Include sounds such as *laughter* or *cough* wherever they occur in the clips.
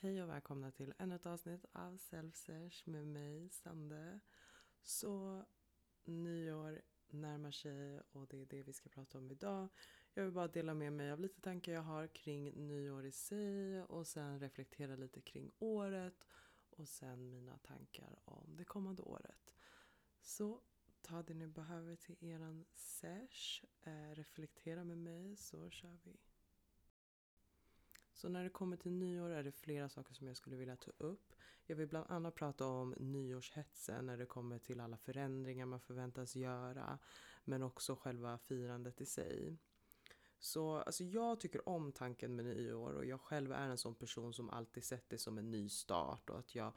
Hej och välkomna till ännu ett avsnitt av SelfSesh med mig, Sande. Så nyår närmar sig och det är det vi ska prata om idag. Jag vill bara dela med mig av lite tankar jag har kring nyår i sig och sen reflektera lite kring året och sen mina tankar om det kommande året. Så ta det ni behöver till eran sesh, eh, reflektera med mig så kör vi. Så när det kommer till nyår är det flera saker som jag skulle vilja ta upp. Jag vill bland annat prata om nyårshetsen när det kommer till alla förändringar man förväntas göra. Men också själva firandet i sig. Så alltså jag tycker om tanken med nyår och jag själv är en sån person som alltid sett det som en ny start och att jag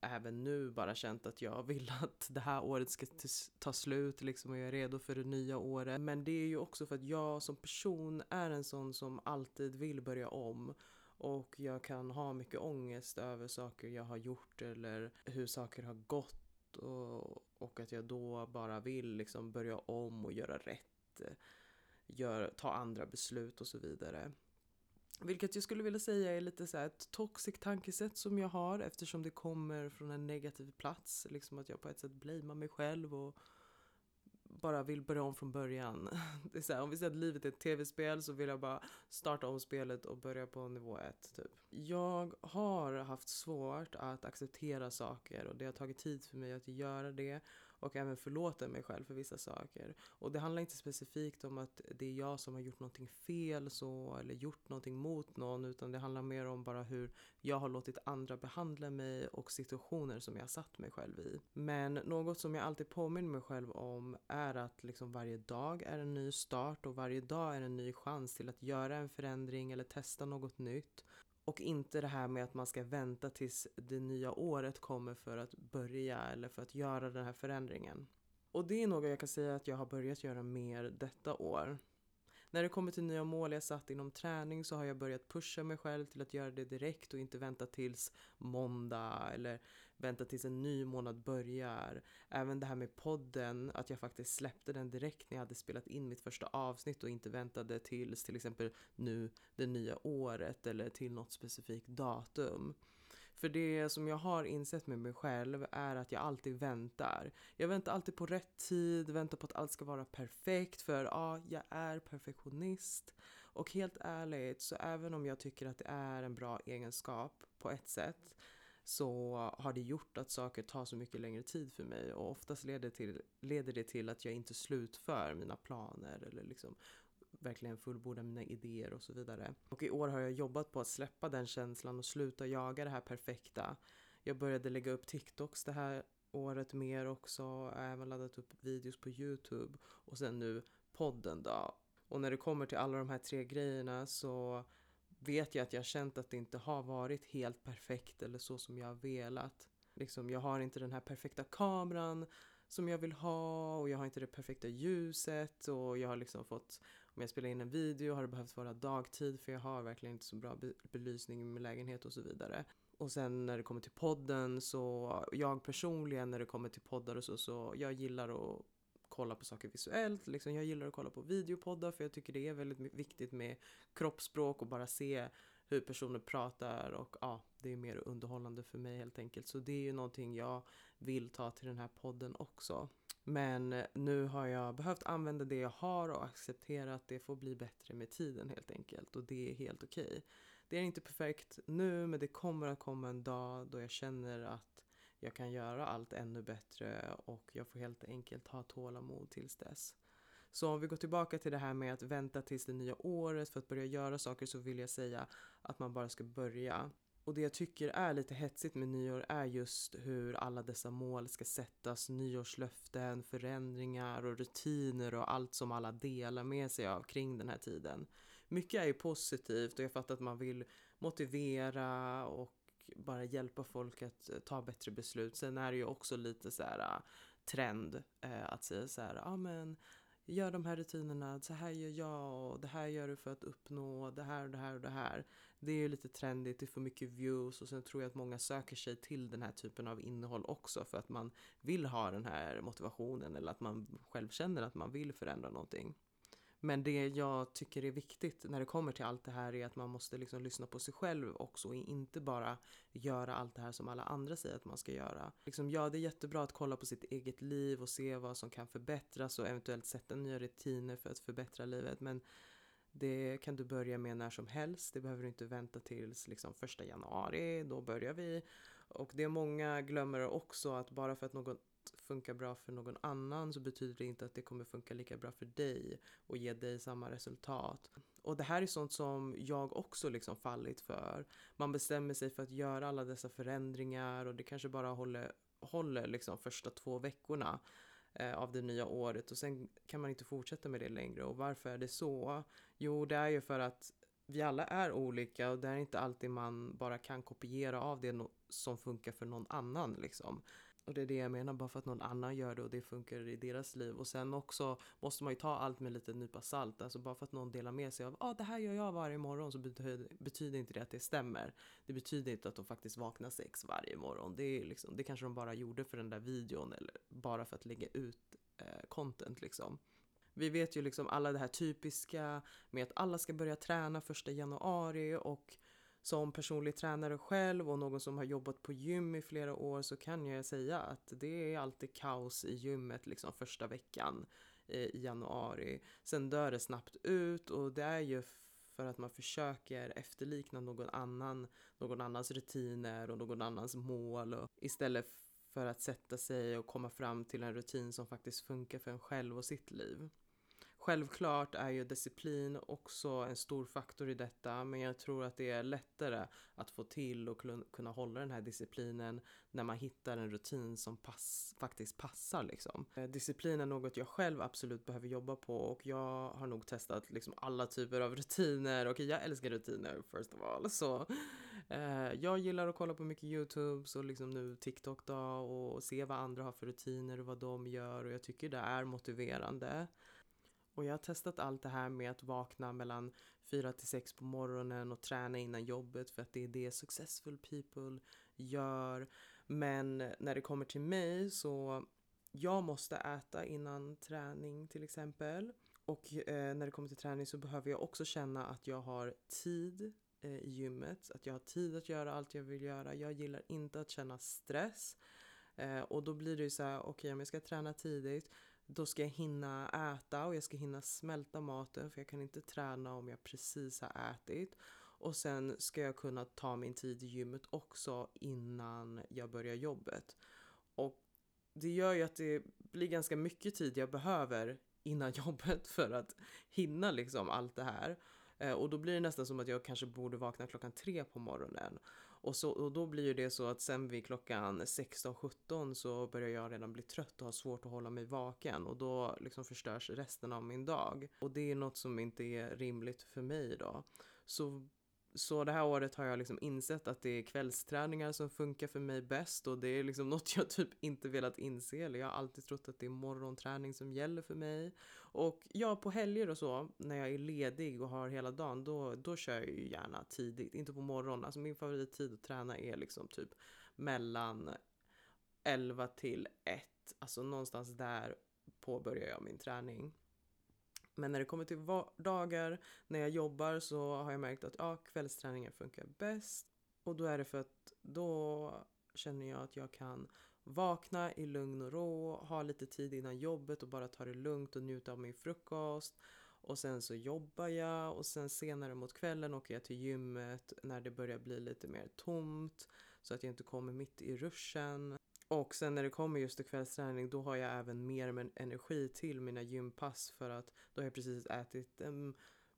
även nu bara känt att jag vill att det här året ska ta slut liksom och jag är redo för det nya året. Men det är ju också för att jag som person är en sån som alltid vill börja om. Och jag kan ha mycket ångest över saker jag har gjort eller hur saker har gått. Och, och att jag då bara vill liksom börja om och göra rätt. Gör, ta andra beslut och så vidare. Vilket jag skulle vilja säga är lite så ett toxic tankesätt som jag har eftersom det kommer från en negativ plats. Liksom att jag på ett sätt blamear mig själv och bara vill börja om från början. *laughs* Det är så här, om vi säger att livet är ett tv-spel så vill jag bara starta om spelet och börja på nivå ett. Typ. Jag har haft svårt att acceptera saker och det har tagit tid för mig att göra det och även förlåta mig själv för vissa saker. Och det handlar inte specifikt om att det är jag som har gjort någonting fel så eller gjort någonting mot någon utan det handlar mer om bara hur jag har låtit andra behandla mig och situationer som jag har satt mig själv i. Men något som jag alltid påminner mig själv om är att liksom varje dag är en ny start och varje dag är en ny chans till att göra en förändring eller testa något nytt. Och inte det här med att man ska vänta tills det nya året kommer för att börja eller för att göra den här förändringen. Och det är något jag kan säga att jag har börjat göra mer detta år. När det kommer till nya mål jag satt inom träning så har jag börjat pusha mig själv till att göra det direkt och inte vänta tills måndag eller vänta tills en ny månad börjar. Även det här med podden, att jag faktiskt släppte den direkt när jag hade spelat in mitt första avsnitt och inte väntade tills till exempel nu det nya året eller till något specifikt datum. För det som jag har insett med mig själv är att jag alltid väntar. Jag väntar alltid på rätt tid, väntar på att allt ska vara perfekt för ja, jag är perfektionist. Och helt ärligt, så även om jag tycker att det är en bra egenskap på ett sätt så har det gjort att saker tar så mycket längre tid för mig och oftast leder, till, leder det till att jag inte slutför mina planer eller liksom verkligen fullborda mina idéer och så vidare. Och i år har jag jobbat på att släppa den känslan och sluta jaga det här perfekta. Jag började lägga upp TikToks det här året mer också, jag har även laddat upp videos på Youtube och sen nu podden då. Och när det kommer till alla de här tre grejerna så vet jag att jag känt att det inte har varit helt perfekt eller så som jag har velat. Liksom, jag har inte den här perfekta kameran som jag vill ha och jag har inte det perfekta ljuset och jag har liksom fått, om jag spelar in en video har det behövt vara dagtid för jag har verkligen inte så bra belysning i min lägenhet och så vidare. Och sen när det kommer till podden så, jag personligen när det kommer till poddar och så, så jag gillar att kolla på saker visuellt. Liksom jag gillar att kolla på videopoddar för jag tycker det är väldigt viktigt med kroppsspråk och bara se hur personer pratar och ja, det är mer underhållande för mig helt enkelt. Så det är ju någonting jag vill ta till den här podden också. Men eh, nu har jag behövt använda det jag har och acceptera att det får bli bättre med tiden helt enkelt och det är helt okej. Okay. Det är inte perfekt nu men det kommer att komma en dag då jag känner att jag kan göra allt ännu bättre och jag får helt enkelt ha tålamod tills dess. Så om vi går tillbaka till det här med att vänta tills det nya året för att börja göra saker så vill jag säga att man bara ska börja. Och det jag tycker är lite hetsigt med nyår är just hur alla dessa mål ska sättas, nyårslöften, förändringar och rutiner och allt som alla delar med sig av kring den här tiden. Mycket är ju positivt och jag fattar att man vill motivera och bara hjälpa folk att eh, ta bättre beslut. Sen är det ju också lite så här ah, trend eh, att säga så här, ja men gör de här rutinerna, så här gör jag och det här gör du för att uppnå det här och det här och det här. Det är ju lite trendigt, det får mycket views och sen tror jag att många söker sig till den här typen av innehåll också för att man vill ha den här motivationen eller att man själv känner att man vill förändra någonting. Men det jag tycker är viktigt när det kommer till allt det här är att man måste liksom lyssna på sig själv också och inte bara göra allt det här som alla andra säger att man ska göra. Liksom, ja, det är jättebra att kolla på sitt eget liv och se vad som kan förbättras och eventuellt sätta nya rutiner för att förbättra livet. Men det kan du börja med när som helst. Det behöver du inte vänta tills liksom första januari. Då börjar vi. Och det många glömmer också att bara för att någon funkar bra för någon annan så betyder det inte att det kommer funka lika bra för dig och ge dig samma resultat. Och det här är sånt som jag också liksom fallit för. Man bestämmer sig för att göra alla dessa förändringar och det kanske bara håller, håller liksom första två veckorna eh, av det nya året och sen kan man inte fortsätta med det längre. Och varför är det så? Jo, det är ju för att vi alla är olika och det är inte alltid man bara kan kopiera av det som funkar för någon annan liksom. Och det är det jag menar, bara för att någon annan gör det och det funkar i deras liv. Och sen också måste man ju ta allt med lite nypa salt. Alltså bara för att någon delar med sig av ah, det här gör jag varje morgon så betyder, betyder inte det att det stämmer. Det betyder inte att de faktiskt vaknar sex varje morgon. Det, är liksom, det kanske de bara gjorde för den där videon eller bara för att lägga ut eh, content liksom. Vi vet ju liksom alla det här typiska med att alla ska börja träna första januari och som personlig tränare själv och någon som har jobbat på gym i flera år så kan jag säga att det är alltid kaos i gymmet liksom första veckan eh, i januari. Sen dör det snabbt ut och det är ju för att man försöker efterlikna någon annan, någon annans rutiner och någon annans mål och istället för att sätta sig och komma fram till en rutin som faktiskt funkar för en själv och sitt liv. Självklart är ju disciplin också en stor faktor i detta men jag tror att det är lättare att få till och kunna hålla den här disciplinen när man hittar en rutin som pass, faktiskt passar. Liksom. Eh, disciplin är något jag själv absolut behöver jobba på och jag har nog testat liksom alla typer av *laughs* rutiner och jag älskar rutiner first of all. Så eh, jag gillar att kolla på mycket YouTube och liksom nu TikTok då och se vad andra har för rutiner och vad de gör och jag tycker det är motiverande. Och jag har testat allt det här med att vakna mellan 4 till 6 på morgonen och träna innan jobbet för att det är det successful people gör. Men när det kommer till mig så jag måste äta innan träning till exempel. Och eh, när det kommer till träning så behöver jag också känna att jag har tid eh, i gymmet. Att jag har tid att göra allt jag vill göra. Jag gillar inte att känna stress. Eh, och då blir det ju så här, okej okay, om jag ska träna tidigt då ska jag hinna äta och jag ska hinna smälta maten för jag kan inte träna om jag precis har ätit. Och sen ska jag kunna ta min tid i gymmet också innan jag börjar jobbet. Och det gör ju att det blir ganska mycket tid jag behöver innan *laughs* jobbet för att hinna liksom allt det här. Eh, och då blir det nästan som att jag kanske borde vakna klockan tre på morgonen. Och, så, och då blir det så att sen vid klockan 16-17 så börjar jag redan bli trött och har svårt att hålla mig vaken och då liksom förstörs resten av min dag. Och det är något som inte är rimligt för mig då. Så så det här året har jag liksom insett att det är kvällsträningar som funkar för mig bäst och det är liksom *laughs* något jag typ inte velat inse. Eller jag har alltid trott att det är morgonträning som gäller för mig. Och ja, på helger och så, när jag är ledig och har hela dagen, då, då kör jag ju gärna tidigt. Inte på morgonen. Alltså min favorittid att träna är liksom typ mellan 11 till 1. Alltså någonstans där påbörjar jag min träning. Men när det kommer till vardagar, när jag jobbar så har jag märkt att ja, kvällsträningen funkar bäst. Och då är det för att då känner jag att jag kan vakna i lugn och ro, ha lite tid innan jobbet och bara ta det lugnt och njuta av min frukost. Och sen så jobbar jag och sen senare mot kvällen åker jag till gymmet när det börjar bli lite mer tomt så att jag inte kommer mitt i ruschen. Och sen när det kommer just till kvällsträning då har jag även mer energi till mina gympass för att då har jag precis ätit en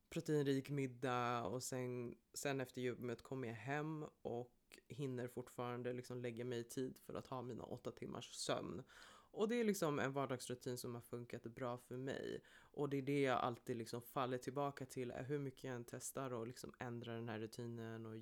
proteinrik middag och sen, sen efter gymmet kommer jag hem och hinner fortfarande liksom lägga mig i tid för att ha mina åtta timmars sömn. Och det är liksom en vardagsrutin som har funkat bra för mig. Och det är det jag alltid liksom faller tillbaka till, hur mycket jag än testar och liksom ändrar den här rutinen och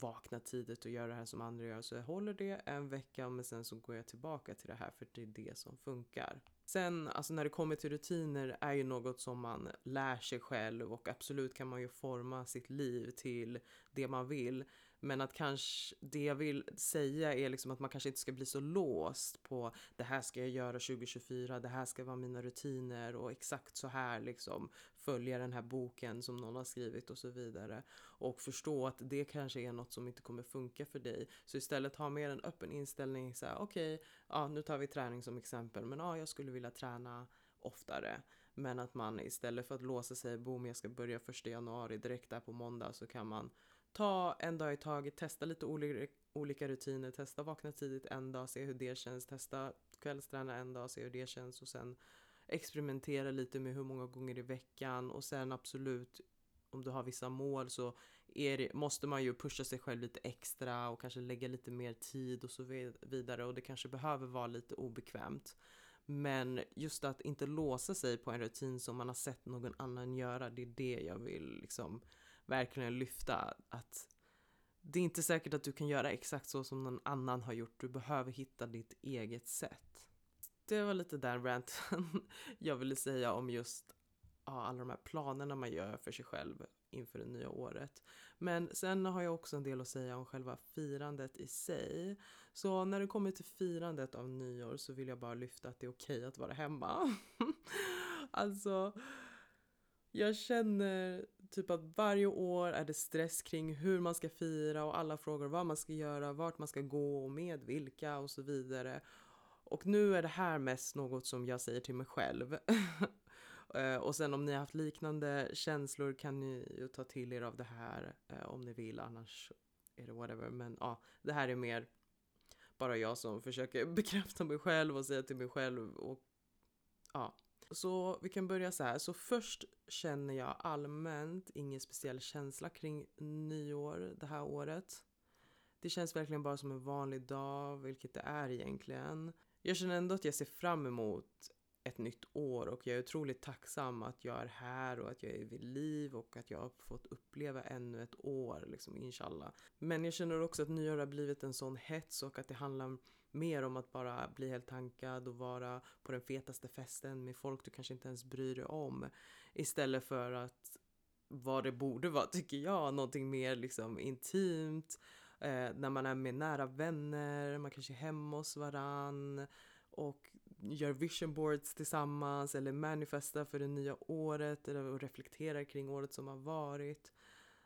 vakna tidigt och göra det här som andra gör. Så jag håller det en vecka men sen så går jag tillbaka till det här för det är det som funkar. Sen, alltså när det kommer till rutiner är ju något som man lär sig själv och absolut kan man ju forma sitt liv till det man vill. Men att kanske det jag vill säga är liksom att man kanske inte ska bli så låst på det här ska jag göra 2024, det här ska vara mina rutiner och exakt så här liksom följa den här boken som någon har skrivit och så vidare. Och förstå att det kanske är något som inte kommer funka för dig. Så istället ha mer en öppen inställning så här okej, okay, ja nu tar vi träning som exempel men ja jag skulle vilja träna oftare. Men att man istället för att låsa sig, boom jag ska börja första januari direkt där på måndag så kan man ta en dag i taget, testa lite olika, olika rutiner, testa vakna tidigt en dag, se hur det känns, testa kvällsträna en dag, se hur det känns och sen experimentera lite med hur många gånger i veckan och sen absolut om du har vissa mål så det, måste man ju pusha sig själv lite extra och kanske lägga lite mer tid och så vidare och det kanske behöver vara lite obekvämt. Men just att inte låsa sig på en rutin som man har sett någon annan göra, det är det jag vill liksom verkligen lyfta. Att det är inte säkert att du kan göra exakt så som någon annan har gjort. Du behöver hitta ditt eget sätt. Det var lite den ranten *laughs* jag ville säga om just ja, alla de här planerna man gör för sig själv inför det nya året. Men sen har jag också en del att säga om själva firandet i sig. Så när det kommer till firandet av nyår så vill jag bara lyfta att det är okej att vara hemma. *laughs* alltså, jag känner typ att varje år är det stress kring hur man ska fira och alla frågar vad man ska göra, vart man ska gå och med vilka och så vidare. Och nu är det här mest något som jag säger till mig själv. *laughs* Eh, och sen om ni har haft liknande känslor kan ni ju ta till er av det här eh, om ni vill, annars är det whatever. Men ja, det här är mer bara jag som försöker *laughs* bekräfta mig själv och säga till mig själv och ja. Så vi kan börja så här. Så först känner jag allmänt ingen speciell känsla kring nyår det här året. Det känns verkligen bara som en vanlig dag, vilket det är egentligen. Jag känner ändå att jag ser fram emot ett nytt år och jag är otroligt tacksam att jag är här och att jag är vid liv och att jag har fått uppleva ännu ett år, liksom inshallah. Men jag känner också att nyår har blivit en sån hets och att det handlar mer om att bara bli helt tankad och vara på den fetaste festen med folk du kanske inte ens bryr dig om. Istället för att vad det borde vara, tycker jag, någonting mer liksom intimt. Eh, när man är med nära vänner, man kanske är hemma hos varann och gör vision boards tillsammans eller manifestar för det nya året eller reflekterar kring året som har varit.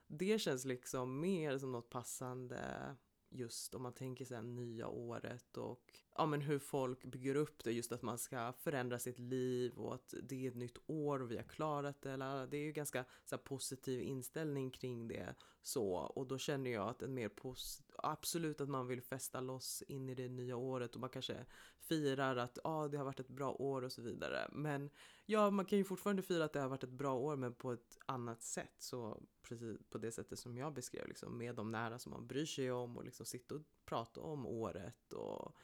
Det känns liksom mer som något passande just om man tänker sen nya året och ja, men hur folk bygger upp det, just att man ska förändra sitt liv och att det är ett nytt år och vi har klarat det. Eller, det är ju ganska så här, positiv inställning kring det så och då känner jag att en mer positiv, absolut att man vill fästa loss in i det nya året och man kanske firar att ah, det har varit ett bra år och så vidare. Men ja, man kan ju fortfarande fira att det har varit ett bra år men på ett annat sätt. Så precis på det sättet som jag beskrev, liksom, med de nära som man bryr sig om och liksom sitta och prata om året och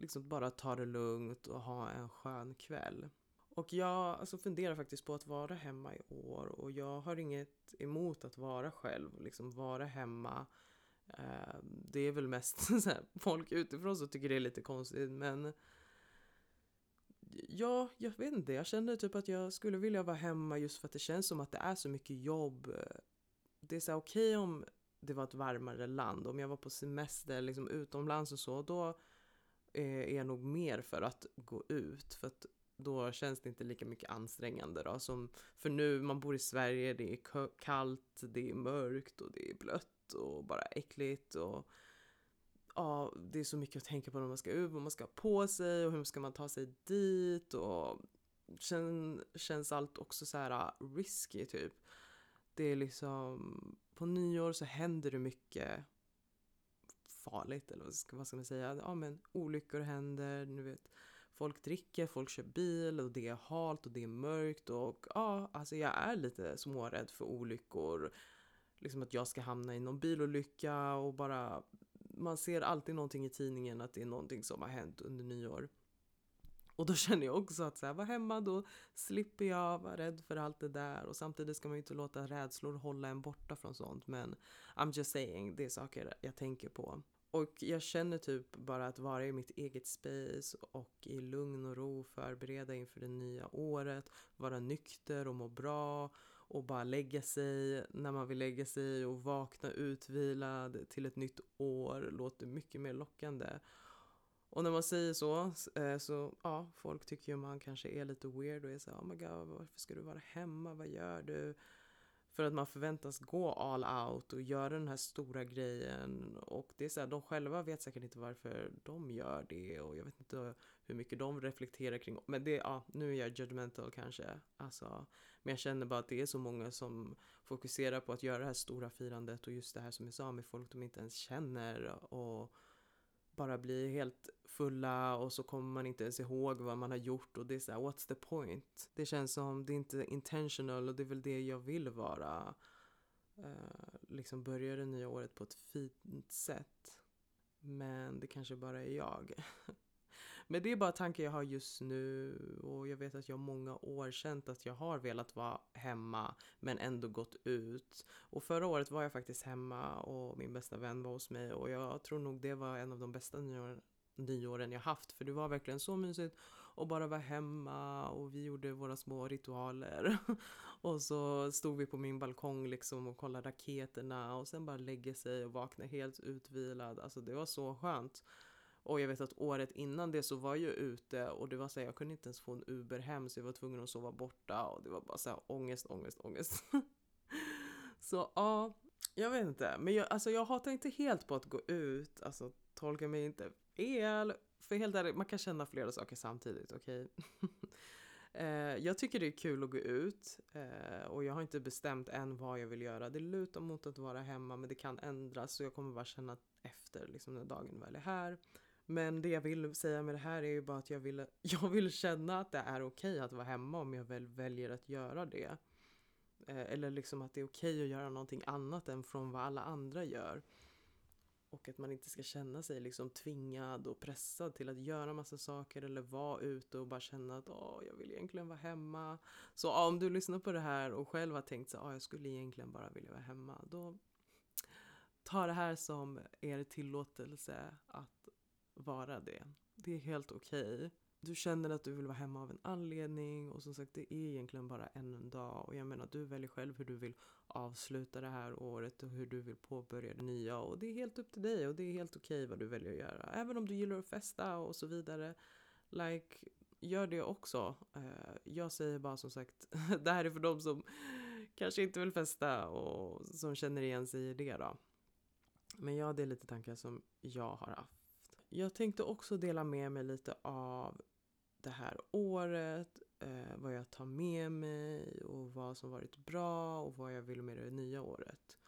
liksom bara ta det lugnt och ha en skön kväll. Och jag alltså, funderar faktiskt på att vara hemma i år och jag har inget emot att vara själv, liksom vara hemma. Eh, det är väl mest *laughs* här, folk utifrån som tycker det är lite konstigt men Ja, jag vet inte. Jag känner typ att jag skulle vilja vara hemma just för att det känns som att det är så mycket jobb. Det är så okej okay om det var ett varmare land. Om jag var på semester liksom utomlands och så, då Eh, är jag nog mer för att gå ut. För att då känns det inte lika mycket ansträngande då. Som för nu, man bor i Sverige, det är kallt, det är mörkt och det är blött och bara äckligt. Och ja, det är så mycket att tänka på när man ska ut, vad man ska ha på sig och hur ska man ta sig dit och sen känns allt också så här risky typ. Det är liksom, på nyår så händer det mycket farligt eller vad ska, vad ska man säga? Ja men olyckor händer, nu vet folk dricker, folk kör bil och det är halt och det är mörkt och ja, alltså jag är lite smårädd för olyckor. Liksom att jag ska hamna i någon bilolycka och bara man ser alltid någonting i tidningen att det är någonting som har hänt under nyår. Och då *laughs* känner jag också att så här, var hemma då slipper jag vara rädd för allt det där och samtidigt ska man ju inte låta rädslor hålla en borta från sånt men I'm just saying, det är saker jag tänker på. Och jag känner typ bara att vara i mitt eget space och i lugn och ro förbereda inför det nya året, vara nykter och må bra och bara lägga sig när man vill lägga sig och vakna utvilad till ett nytt år låter mycket mer lockande. Och när man säger så, eh, så ja, folk tycker ju man kanske är lite weird och är så oh my god, varför ska du vara hemma, vad gör du? För att man förväntas gå all out och göra den här stora grejen. Och det är så här, de själva vet säkert inte varför de gör det. Och jag vet inte hur mycket de reflekterar kring. Men det, ja, nu är jag judgmental kanske. Alltså, men jag känner bara att det är så många som fokuserar på att göra det här stora firandet. Och just det här som jag sa med folk de inte ens känner. Och bara blir helt fulla och så kommer man inte ens ihåg vad man har gjort och det är så här, what's the point? Det känns som det är inte intentional och det är väl det jag vill vara. Uh, liksom börja det nya året på ett fint sätt. Men det kanske bara är jag. *laughs* Men det är bara tankar jag har just nu och jag vet att jag många år känt att jag har velat vara hemma men ändå gått ut. Och förra året var jag faktiskt hemma och min bästa vän var hos mig och jag tror nog det var en av de bästa nyår, nyåren jag haft för det var verkligen så mysigt och bara vara hemma och vi gjorde våra små ritualer. *laughs* och så stod vi på min balkong liksom och kollade raketerna och sen bara lägga sig och vakna helt utvilad. Alltså det var så skönt. Och jag vet att året innan det så var jag ute och det var så här, jag kunde inte ens få en Uber hem så jag var tvungen att sova borta och det var bara så här ångest, ångest, ångest. *laughs* så ja, jag vet inte. Men jag, alltså jag hatar inte helt på att gå ut, alltså tolka mig inte fel. För helt ärligt, man kan känna flera saker samtidigt, okej? Okay? *laughs* Eh, jag tycker det är kul att gå ut eh, och jag har inte bestämt än vad jag vill göra. Det lutar mot att vara hemma men det kan ändras så jag kommer bara känna efter liksom när dagen väl är här. Men det jag vill säga med det här är ju bara att jag vill, *laughs* jag vill känna att det är okej att vara hemma om jag väl väljer att göra det. Eh, eller liksom att det är okej att göra någonting annat än från vad alla andra gör. Och att man inte ska känna sig liksom tvingad och pressad till att göra massa saker eller vara ute och bara känna att åh, jag vill egentligen vara hemma. Så om du lyssnar på det här och själv har tänkt så att jag skulle egentligen bara vilja vara hemma. Då ta det här som er tillåtelse att vara det. Det är helt okej. Okay. Du känner att du vill vara hemma av en anledning och som sagt det är egentligen bara en dag och jag menar du väljer själv hur du vill avsluta det här året och hur du vill påbörja det nya och det är helt upp till dig och det är helt okej okay vad du väljer att göra. Även om du gillar att festa och så vidare. Like, gör det också. Eh, jag säger bara som sagt, *laughs* det här är för de som kanske inte vill festa och som känner igen sig i det då. Men ja, det är lite tankar som jag har haft jag tänkte också dela med mig lite av det här året, eh, vad jag tar med mig och vad som varit bra och vad jag vill med det nya året.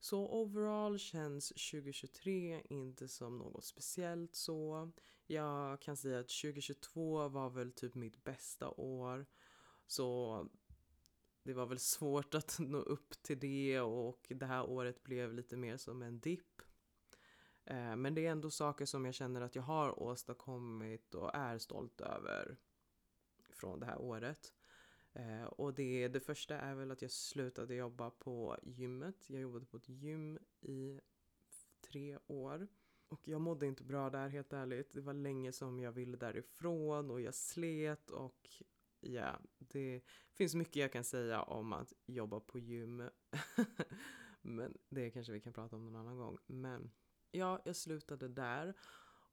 Så overall känns 2023 inte som något speciellt så. Jag kan säga att 2022 var väl typ mitt bästa år. Så det var väl svårt att nå upp till det och det här året blev lite mer som en dipp. Eh, men det är ändå saker som jag känner att jag har åstadkommit och är stolt över från det här året. Eh, och det, det första är väl att jag slutade jobba på gymmet. Jag jobbade på ett gym i tre år. Och jag mådde inte bra där helt ärligt. Det var länge som jag ville därifrån och jag slet och ja, det finns mycket jag kan säga om att jobba på gym. *laughs* Men det kanske vi kan prata om någon annan gång. Men ja, jag slutade där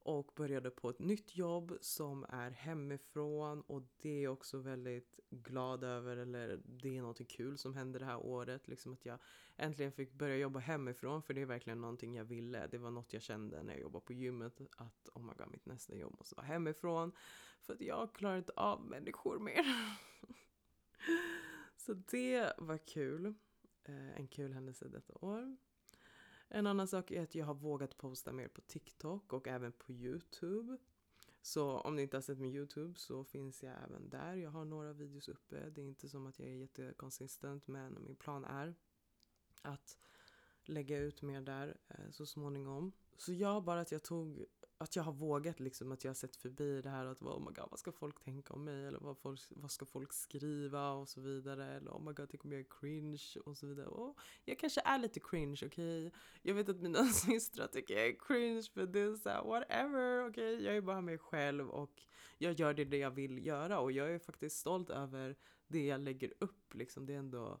och började på ett nytt jobb som är hemifrån och det är jag också väldigt glad över eller det är något kul som hände det här året. Liksom att jag äntligen fick börja jobba hemifrån för det är verkligen någonting jag ville. Det var något jag kände när jag jobbade på gymmet att oh my god mitt nästa jobb måste vara hemifrån för att jag klarar inte av människor mer. *laughs* Så det var kul. Eh, en kul händelse detta år. En annan sak är att jag har vågat posta mer på TikTok och även på YouTube. Så om ni inte har sett min YouTube så finns jag även där. Jag har några videos uppe. Det är inte som att jag är jättekonsistent men min plan är att lägga ut mer där eh, så småningom. Så ja, bara att jag tog att jag har vågat liksom, att jag har sett förbi det här att oh my God, vad ska folk tänka om mig eller vad, folk, vad ska folk skriva och så vidare eller oh my God, tänk om jag är cringe och så vidare. Och jag kanske är lite cringe, okej? Okay? Jag vet att mina *laughs* systrar tycker jag är cringe för det är såhär whatever, okej? Okay? Jag är bara mig själv och jag gör det, det jag vill göra och jag är faktiskt stolt över det jag lägger upp liksom. Det är ändå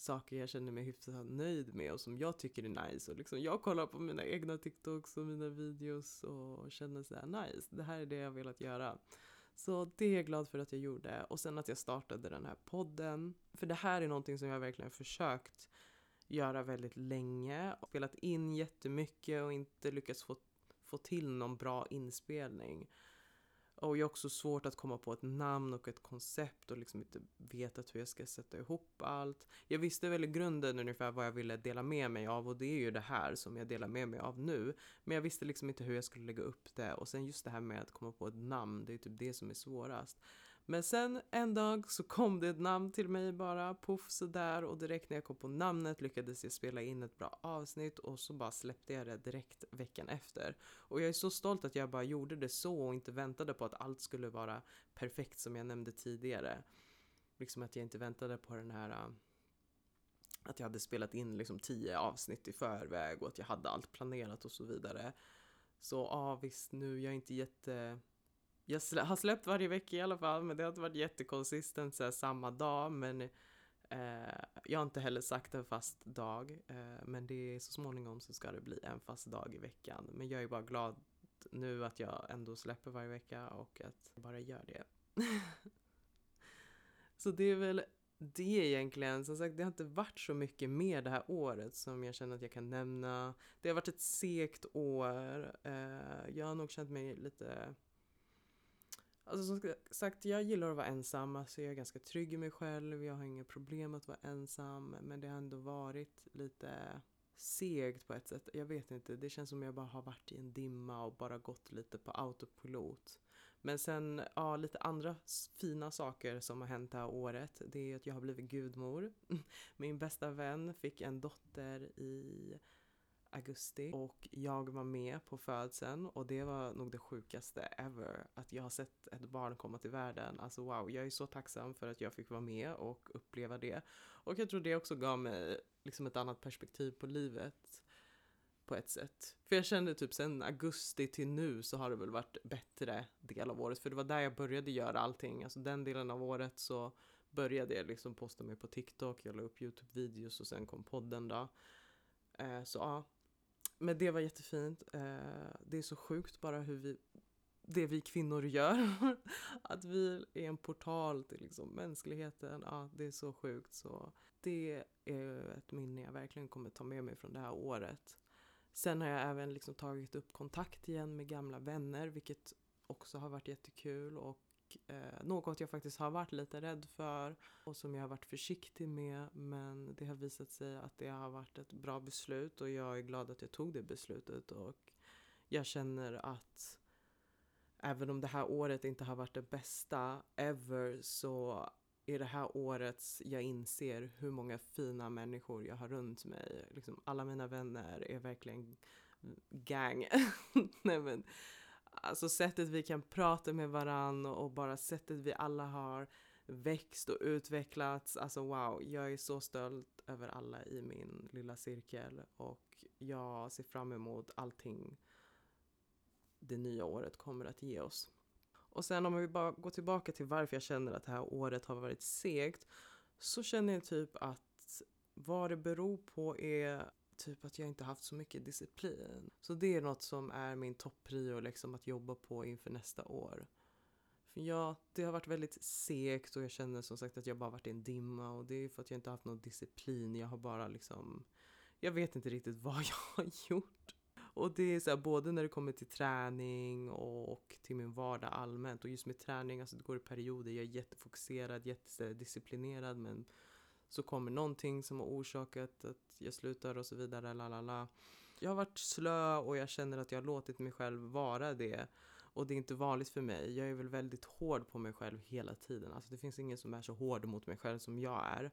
saker jag känner mig hyfsat nöjd med och som jag tycker är nice. Och liksom jag kollar på mina egna TikToks och mina videos och känner så här nice, det här är det jag velat göra. Så det är jag glad för att jag gjorde. Och sen att jag startade den här podden. För det här är någonting som jag verkligen försökt göra väldigt länge. Spelat in jättemycket och inte lyckats få, få till någon bra inspelning. Och jag har också svårt att komma på ett namn och ett koncept och liksom inte vetat hur jag ska sätta ihop allt. Jag visste väl i grunden ungefär vad jag ville dela med mig av och det är ju det här som jag delar med mig av nu. Men jag visste liksom inte hur jag skulle lägga upp det och sen just det här med att komma på ett namn, det är typ det som är svårast. Men sen en dag så kom det ett namn till mig bara, poff sådär och direkt när jag kom på namnet lyckades jag spela in ett bra avsnitt och så bara släppte jag det direkt veckan efter. Och jag är så stolt att jag bara gjorde det så och inte väntade på att allt skulle vara perfekt som jag nämnde tidigare. Liksom att jag inte väntade på den här äh, att jag hade spelat in liksom tio avsnitt i förväg och att jag hade allt planerat och så vidare. Så ja, visst nu, jag är inte jätte jag slä, har släppt varje vecka i alla fall, men det har inte varit jättekonsistent så här, samma dag. Men eh, jag har inte heller sagt en fast dag, eh, men det är så småningom så ska det bli en fast dag i veckan. Men jag är bara glad nu att jag ändå släpper varje vecka och att jag bara gör det. *laughs* så det är väl det egentligen. Som sagt, det har inte varit så mycket mer det här året som jag känner att jag kan nämna. Det har varit ett segt år. Eh, jag har nog känt mig lite Alltså som sagt, jag gillar att vara ensam. Alltså jag är ganska trygg i mig själv. Jag har inga problem att vara ensam. Men det har ändå varit lite segt på ett sätt. Jag vet inte. Det känns som jag bara har varit i en dimma och bara gått lite på autopilot. Men sen, ja, lite andra fina saker som har hänt det här året. Det är att jag har blivit gudmor. *laughs* Min bästa vän fick en dotter i augusti och jag var med på födseln och det var nog det sjukaste ever. Att jag har sett ett barn komma till världen. Alltså wow, jag är så tacksam för att jag fick vara med och uppleva det. Och jag tror det också gav mig liksom ett annat perspektiv på livet på ett sätt. För jag kände typ sen augusti till nu så har det väl varit bättre del av året. För det var där jag började göra allting. Alltså den delen av året så började jag liksom posta mig på TikTok, jag la upp YouTube-videos och sen kom podden då. Eh, så ja, men det var jättefint. Eh, det är så sjukt bara hur vi, det vi kvinnor gör. *laughs* att vi är en portal till liksom mänskligheten. Ja, det är så sjukt. Så det är ett minne jag verkligen kommer ta med mig från det här året. Sen har jag även liksom tagit upp kontakt igen med gamla vänner, vilket också har varit jättekul. Och eh, något jag faktiskt har varit lite rädd för och som jag har varit försiktig med men det har visat sig att det har varit ett bra beslut och jag är glad att jag tog det beslutet och jag känner att även om det här året inte har varit det bästa ever så är det här året jag inser hur många fina människor jag har runt mig. Liksom alla mina vänner är verkligen gang. *laughs* Nej, men, Alltså sättet vi kan prata med varann och bara sättet vi alla har växt och utvecklats. Alltså wow, jag är så stolt över alla i min lilla cirkel och jag ser fram emot allting det nya året kommer att ge oss. Och sen om vi bara går tillbaka till varför jag känner att det här året har varit segt så känner jag typ att vad det beror på är typ att jag inte haft så mycket disciplin. Så det är något som är min topprio liksom att jobba på inför nästa år. För ja, det har varit väldigt segt och jag känner som sagt att jag bara varit i en dimma och det är för att jag inte haft någon disciplin. Jag har bara liksom, jag vet inte riktigt *laughs* vad jag har gjort. Och det är så här, både när det kommer till träning och till min vardag allmänt. Och just med träning, alltså det går i perioder. Jag är jättefokuserad, jättedisciplinerad men så kommer någonting som har orsakat att jag slutar och så vidare. Lalala. Jag har varit slö och jag känner att jag har låtit mig själv vara det. Och det är inte vanligt för mig. Jag är väl väldigt hård på mig själv hela tiden. Alltså det finns ingen som är så hård mot mig själv som jag är.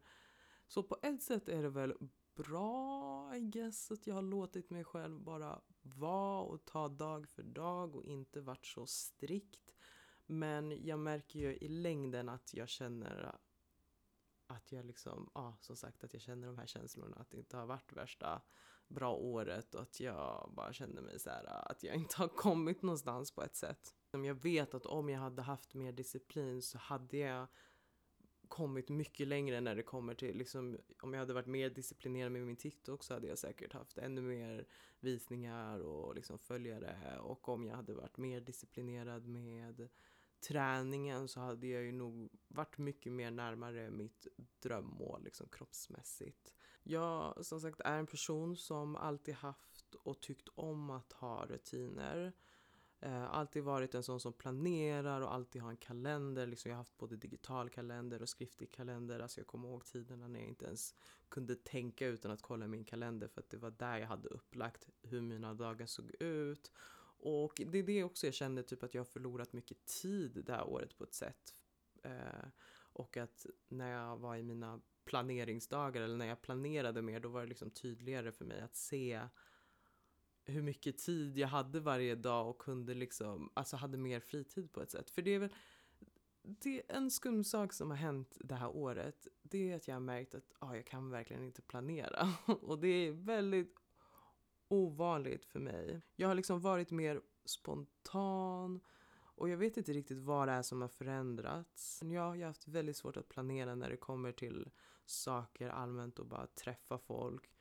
Så på ett sätt är det väl bra, I guess, att jag har låtit mig själv bara vara och ta dag för dag och inte varit så strikt. Men jag märker ju i längden att jag känner att jag liksom, ja som sagt att jag känner de här känslorna att det inte har varit värsta bra året och att jag bara känner mig så här att jag inte har kommit någonstans på ett sätt. Jag vet att om jag hade haft mer disciplin så hade jag kommit mycket längre när det kommer till, liksom, om jag hade varit mer disciplinerad med min TikTok så hade jag säkert haft ännu mer visningar och liksom följare. Och om jag hade varit mer disciplinerad med träningen så hade jag ju nog varit mycket mer närmare mitt drömmål liksom kroppsmässigt. Jag som sagt är en person som alltid haft och tyckt om att ha rutiner. Eh, alltid varit en sån som planerar och alltid har en kalender. Liksom jag har haft både digital kalender och skriftlig kalender. Alltså jag kommer ihåg tiderna när jag inte ens kunde tänka utan att kolla min kalender för att det var där jag hade upplagt hur mina dagar såg ut. Och det är det också jag kände typ att jag har förlorat mycket tid det här året på ett sätt. Eh, och att när jag var i mina planeringsdagar eller när jag planerade mer då var det liksom tydligare för mig att se hur mycket tid jag hade varje dag och kunde liksom, alltså hade mer fritid på ett sätt. För det är väl, det är en skum sak som har hänt det här året, det är att jag har märkt att ah, jag kan verkligen inte planera. *laughs* och det är väldigt ovanligt för mig. Jag har liksom varit mer spontan och jag vet inte riktigt vad det är som har förändrats. Ja, jag har haft väldigt svårt att planera när det kommer till saker allmänt och bara träffa folk.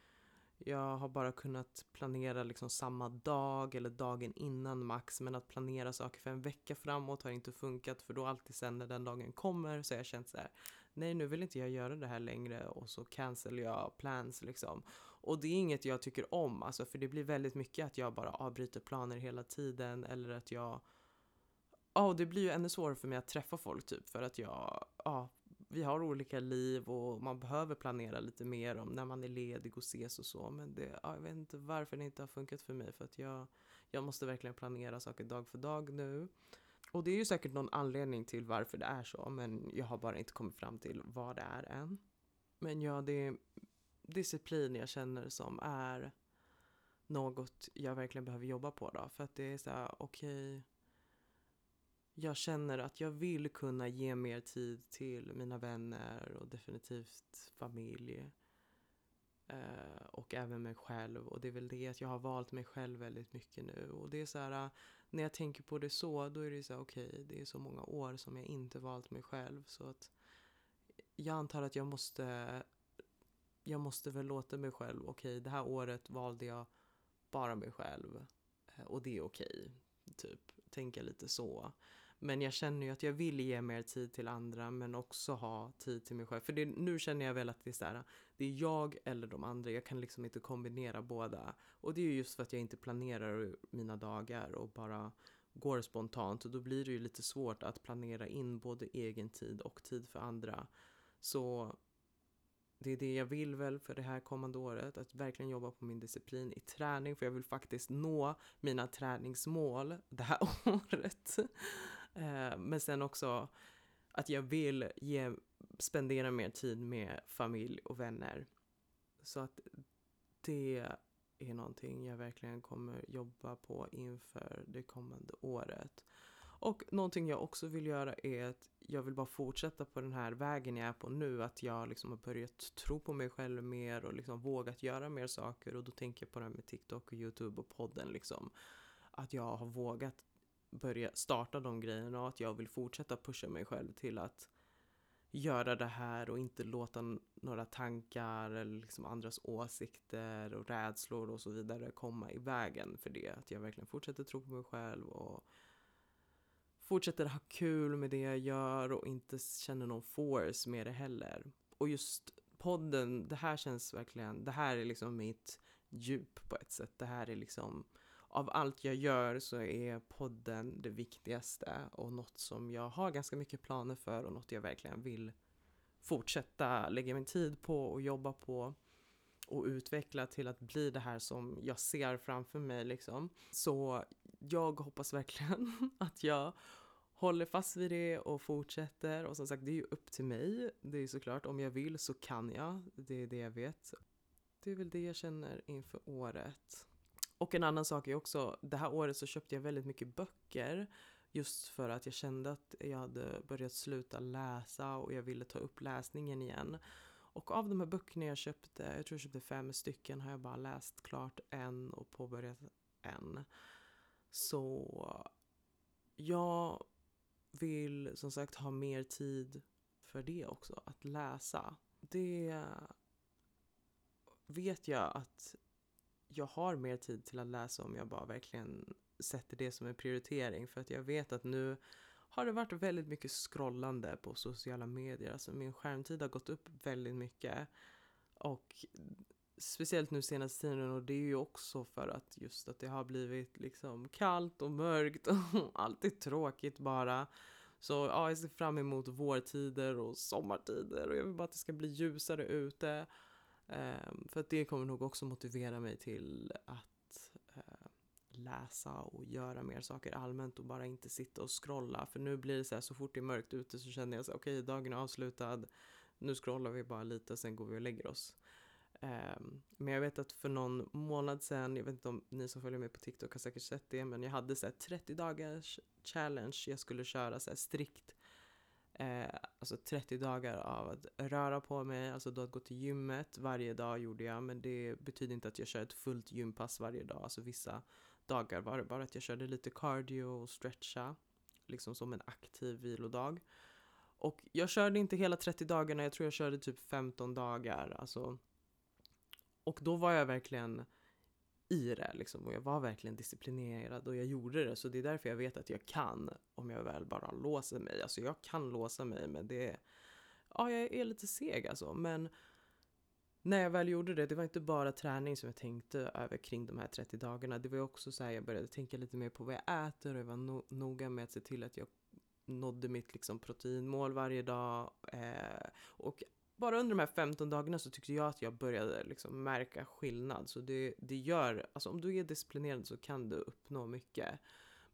Jag har bara kunnat planera liksom samma dag eller dagen innan max men att planera saker för en vecka framåt har inte funkat för då alltid sen när den dagen kommer så har jag känt så här nej nu vill inte jag göra det här längre och så cancel jag plans liksom. Och det är inget jag tycker om alltså för det blir väldigt mycket att jag bara avbryter planer hela tiden eller att jag Ja, oh, det blir ju ännu svårare för mig att träffa folk typ för att jag, ja, vi har olika liv och man behöver planera lite mer om när man är ledig och ses och så. Men det, ja, jag vet inte varför det inte har funkat för mig för att jag, jag måste verkligen planera saker dag för dag nu. Och det är ju säkert någon anledning till varför det är så men jag har bara inte kommit fram till vad det är än. Men ja, det är disciplin jag känner som är något jag verkligen behöver jobba på då. För att det är så här, okej okay, jag känner att jag vill kunna ge mer tid till mina vänner och definitivt familj. Eh, och även mig själv. Och det är väl det att jag har valt mig själv väldigt mycket nu. Och det är så här, när jag tänker på det så, då är det så här, okej, okay, det är så många år som jag inte valt mig själv. Så att jag antar att jag måste, jag måste väl låta mig själv, okej, okay, det här året valde jag bara mig själv. Eh, och det är okej, okay, typ. Tänka lite så. Men jag känner ju att jag vill ge mer tid till andra men också ha tid till mig själv. För det, nu känner jag väl att det är så här, det är jag eller de andra. Jag kan liksom inte kombinera båda. Och det är ju just för att jag inte planerar mina dagar och bara går spontant. Och då blir det ju lite svårt att planera in både egen tid och tid för andra. Så det är det jag vill väl för det här kommande året, att verkligen jobba på min disciplin i träning, för jag vill faktiskt nå mina träningsmål det här *laughs* året. Eh, men sen också att jag vill ge, spendera mer tid med familj och vänner. Så att det är någonting jag verkligen kommer jobba på inför det kommande året. Och någonting jag också vill göra är att jag vill bara fortsätta på den här vägen jag är på nu. Att jag liksom har börjat tro på mig själv mer och liksom vågat göra mer saker. Och då tänker jag på det här med TikTok och YouTube och podden liksom. Att jag har vågat börja starta de grejerna och att jag vill fortsätta pusha mig själv till att göra det här och inte låta några tankar eller liksom andras åsikter och rädslor och så vidare komma i vägen för det. Att jag verkligen fortsätter tro på mig själv och fortsätter ha kul med det jag gör och inte känner någon force med det heller. Och just podden, det här känns verkligen, det här är liksom mitt djup på ett sätt. Det här är liksom av allt jag gör så är podden det viktigaste och något som jag har ganska mycket planer för och något jag verkligen vill fortsätta lägga min tid på och jobba på och utveckla till att bli det här som jag ser framför mig liksom. Så jag hoppas verkligen *laughs* att jag håller fast vid det och fortsätter och som sagt det är ju upp till mig. Det är ju såklart om jag vill så kan jag. Det är det jag vet. Det är väl det jag känner inför året. Och en annan sak är också, det här året så köpte jag väldigt mycket böcker. Just för att jag kände att jag hade börjat sluta läsa och jag ville ta upp läsningen igen. Och av de här böckerna jag köpte, jag tror jag köpte fem stycken, har jag bara läst klart en och påbörjat en. Så jag vill som sagt ha mer tid för det också, att läsa. Det vet jag att jag har mer tid till att läsa om jag bara verkligen sätter det som en prioritering. För att jag vet att nu har det varit väldigt mycket scrollande på sociala medier. Alltså min skärmtid har gått upp väldigt mycket. Och speciellt nu senaste tiden och det är ju också för att just att det har blivit liksom kallt och mörkt och *laughs* allt är tråkigt bara. Så ja, jag ser fram emot vårtider och sommartider och jag vill bara att det ska bli ljusare ute. Um, för att det kommer nog också motivera mig till att läsa och göra mer saker allmänt och bara inte sitta och scrolla. För nu blir det så här, så fort det är mörkt ute så känner jag så okej, okay, dagen är avslutad. Nu scrollar vi bara lite och sen går vi och lägger oss. Um, men jag vet att för någon månad sedan, jag vet inte om ni som följer mig på TikTok har säkert sett det, men jag hade så 30 dagars challenge jag skulle köra så strikt. Eh, alltså 30 dagar av att röra på mig, alltså då att gå till gymmet varje dag gjorde jag, men det betyder inte att jag kör ett fullt gympass varje dag. Alltså vissa dagar var det bara att jag körde lite cardio och stretcha, liksom som en aktiv vilodag. Och jag körde inte hela 30 dagarna, jag tror jag körde typ 15 dagar. Alltså. Och då var jag verkligen i det liksom, och jag var verkligen disciplinerad och jag gjorde det. Så det är därför jag vet att jag kan om jag väl bara låser mig. Alltså jag kan låsa mig men det, ja jag är lite seg alltså. Men när jag väl gjorde det, det var inte bara träning som jag tänkte över kring de här 30 dagarna. Det var också så här, jag började tänka lite mer på vad jag äter och jag var no noga med att se till att jag nådde mitt liksom, proteinmål varje dag. Eh, och bara under de här 15 dagarna så tyckte jag att jag började liksom märka skillnad. Så det, det gör, alltså om du är disciplinerad så kan du uppnå mycket.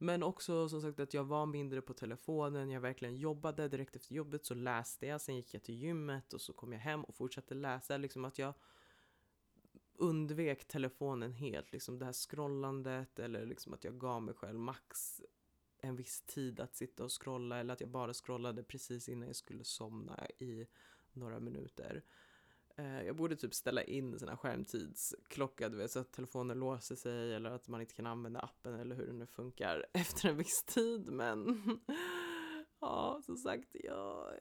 Men också som sagt att jag var mindre på telefonen, jag verkligen jobbade. Direkt efter jobbet så läste jag, sen gick jag till gymmet och så kom jag hem och fortsatte läsa. Liksom att jag undvek telefonen helt, liksom det här scrollandet eller liksom att jag gav mig själv max en viss tid att sitta och scrolla eller att jag bara scrollade precis innan jag skulle somna i några minuter. Eh, jag borde typ ställa in sina skärmtidsklocka, du vet, så att telefonen låser sig eller att man inte kan använda appen eller hur det nu funkar *laughs* efter en viss tid. Men *laughs* ja, som sagt, ja,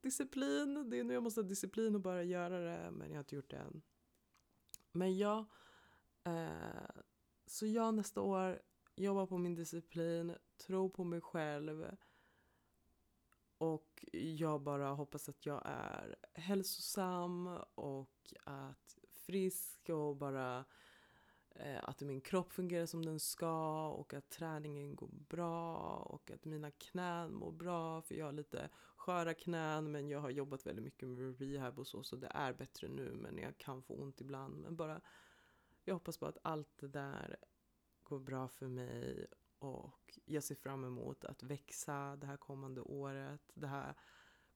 disciplin, det är nu jag måste ha disciplin och bara göra det, men jag har inte gjort det än. Men ja, eh, så jag nästa år jobbar på min disciplin, tror på mig själv, och jag bara hoppas att jag är hälsosam och att frisk och bara eh, att min kropp fungerar som den ska och att träningen går bra och att mina knän mår bra för jag har lite sköra knän men jag har jobbat väldigt mycket med rehab och så så det är bättre nu men jag kan få ont ibland. Men bara jag hoppas på att allt det där går bra för mig och jag ser fram emot att växa det här kommande året. Det här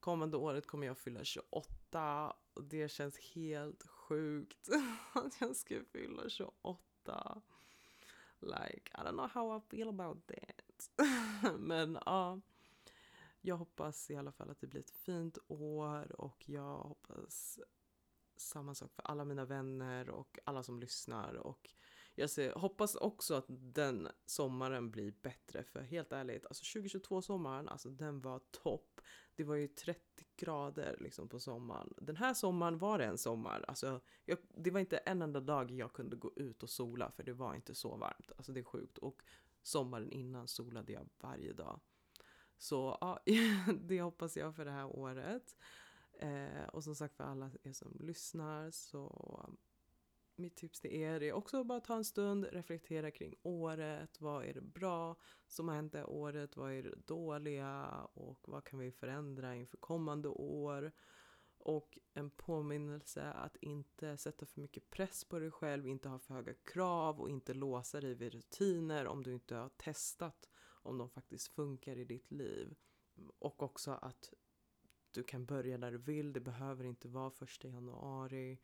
kommande året kommer jag fylla 28 och det känns helt sjukt *laughs* att jag ska fylla 28. Like, I don't know how I feel about that. *laughs* Men ja, jag hoppas i alla fall att det blir ett fint år och jag hoppas samma sak för alla mina vänner och alla som lyssnar och jag ser, hoppas också att den sommaren blir bättre för helt ärligt, alltså 2022 sommaren, alltså den var topp. Det var ju 30 grader liksom på sommaren. Den här sommaren var det en sommar, alltså jag, det var inte en enda dag jag kunde gå ut och sola för det var inte så varmt. Alltså det är sjukt. Och sommaren innan solade jag varje dag. Så ja, *laughs* det hoppas jag för det här året. Eh, och som sagt för alla er som lyssnar så mitt tips till er är också att bara ta en stund, reflektera kring året. Vad är det bra som har hänt det här året? Vad är det dåliga? Och vad kan vi förändra inför kommande år? Och en påminnelse att inte sätta för mycket press på dig själv, inte ha för höga krav och inte låsa dig vid rutiner om du inte har testat om de faktiskt funkar i ditt liv. Och också att du kan börja där du vill, det behöver inte vara första januari.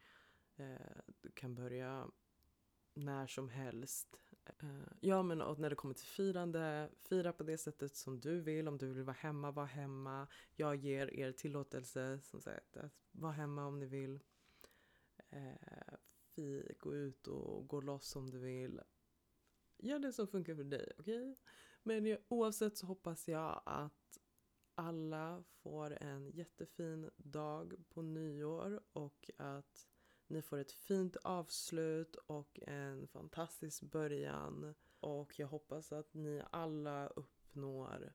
Eh, du kan börja när som helst. Eh, ja, men och när det kommer till firande, fira på det sättet som du vill. Om du vill vara hemma, var hemma. Jag ger er tillåtelse, som sagt, att vara hemma om ni vill. Eh, fi, gå ut och gå loss om du vill. Gör det som funkar för dig, okej? Okay? Men oavsett så hoppas jag att alla får en jättefin dag på nyår och att ni får ett fint avslut och en fantastisk början. Och jag hoppas att ni alla uppnår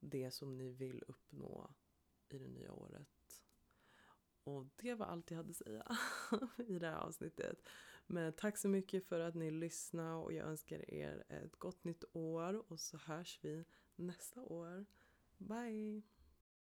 det som ni vill uppnå i det nya året. Och det var allt jag hade att säga *laughs* i det här avsnittet. Men tack så mycket för att ni lyssnade och jag önskar er ett gott nytt år och så hörs vi nästa år. Bye!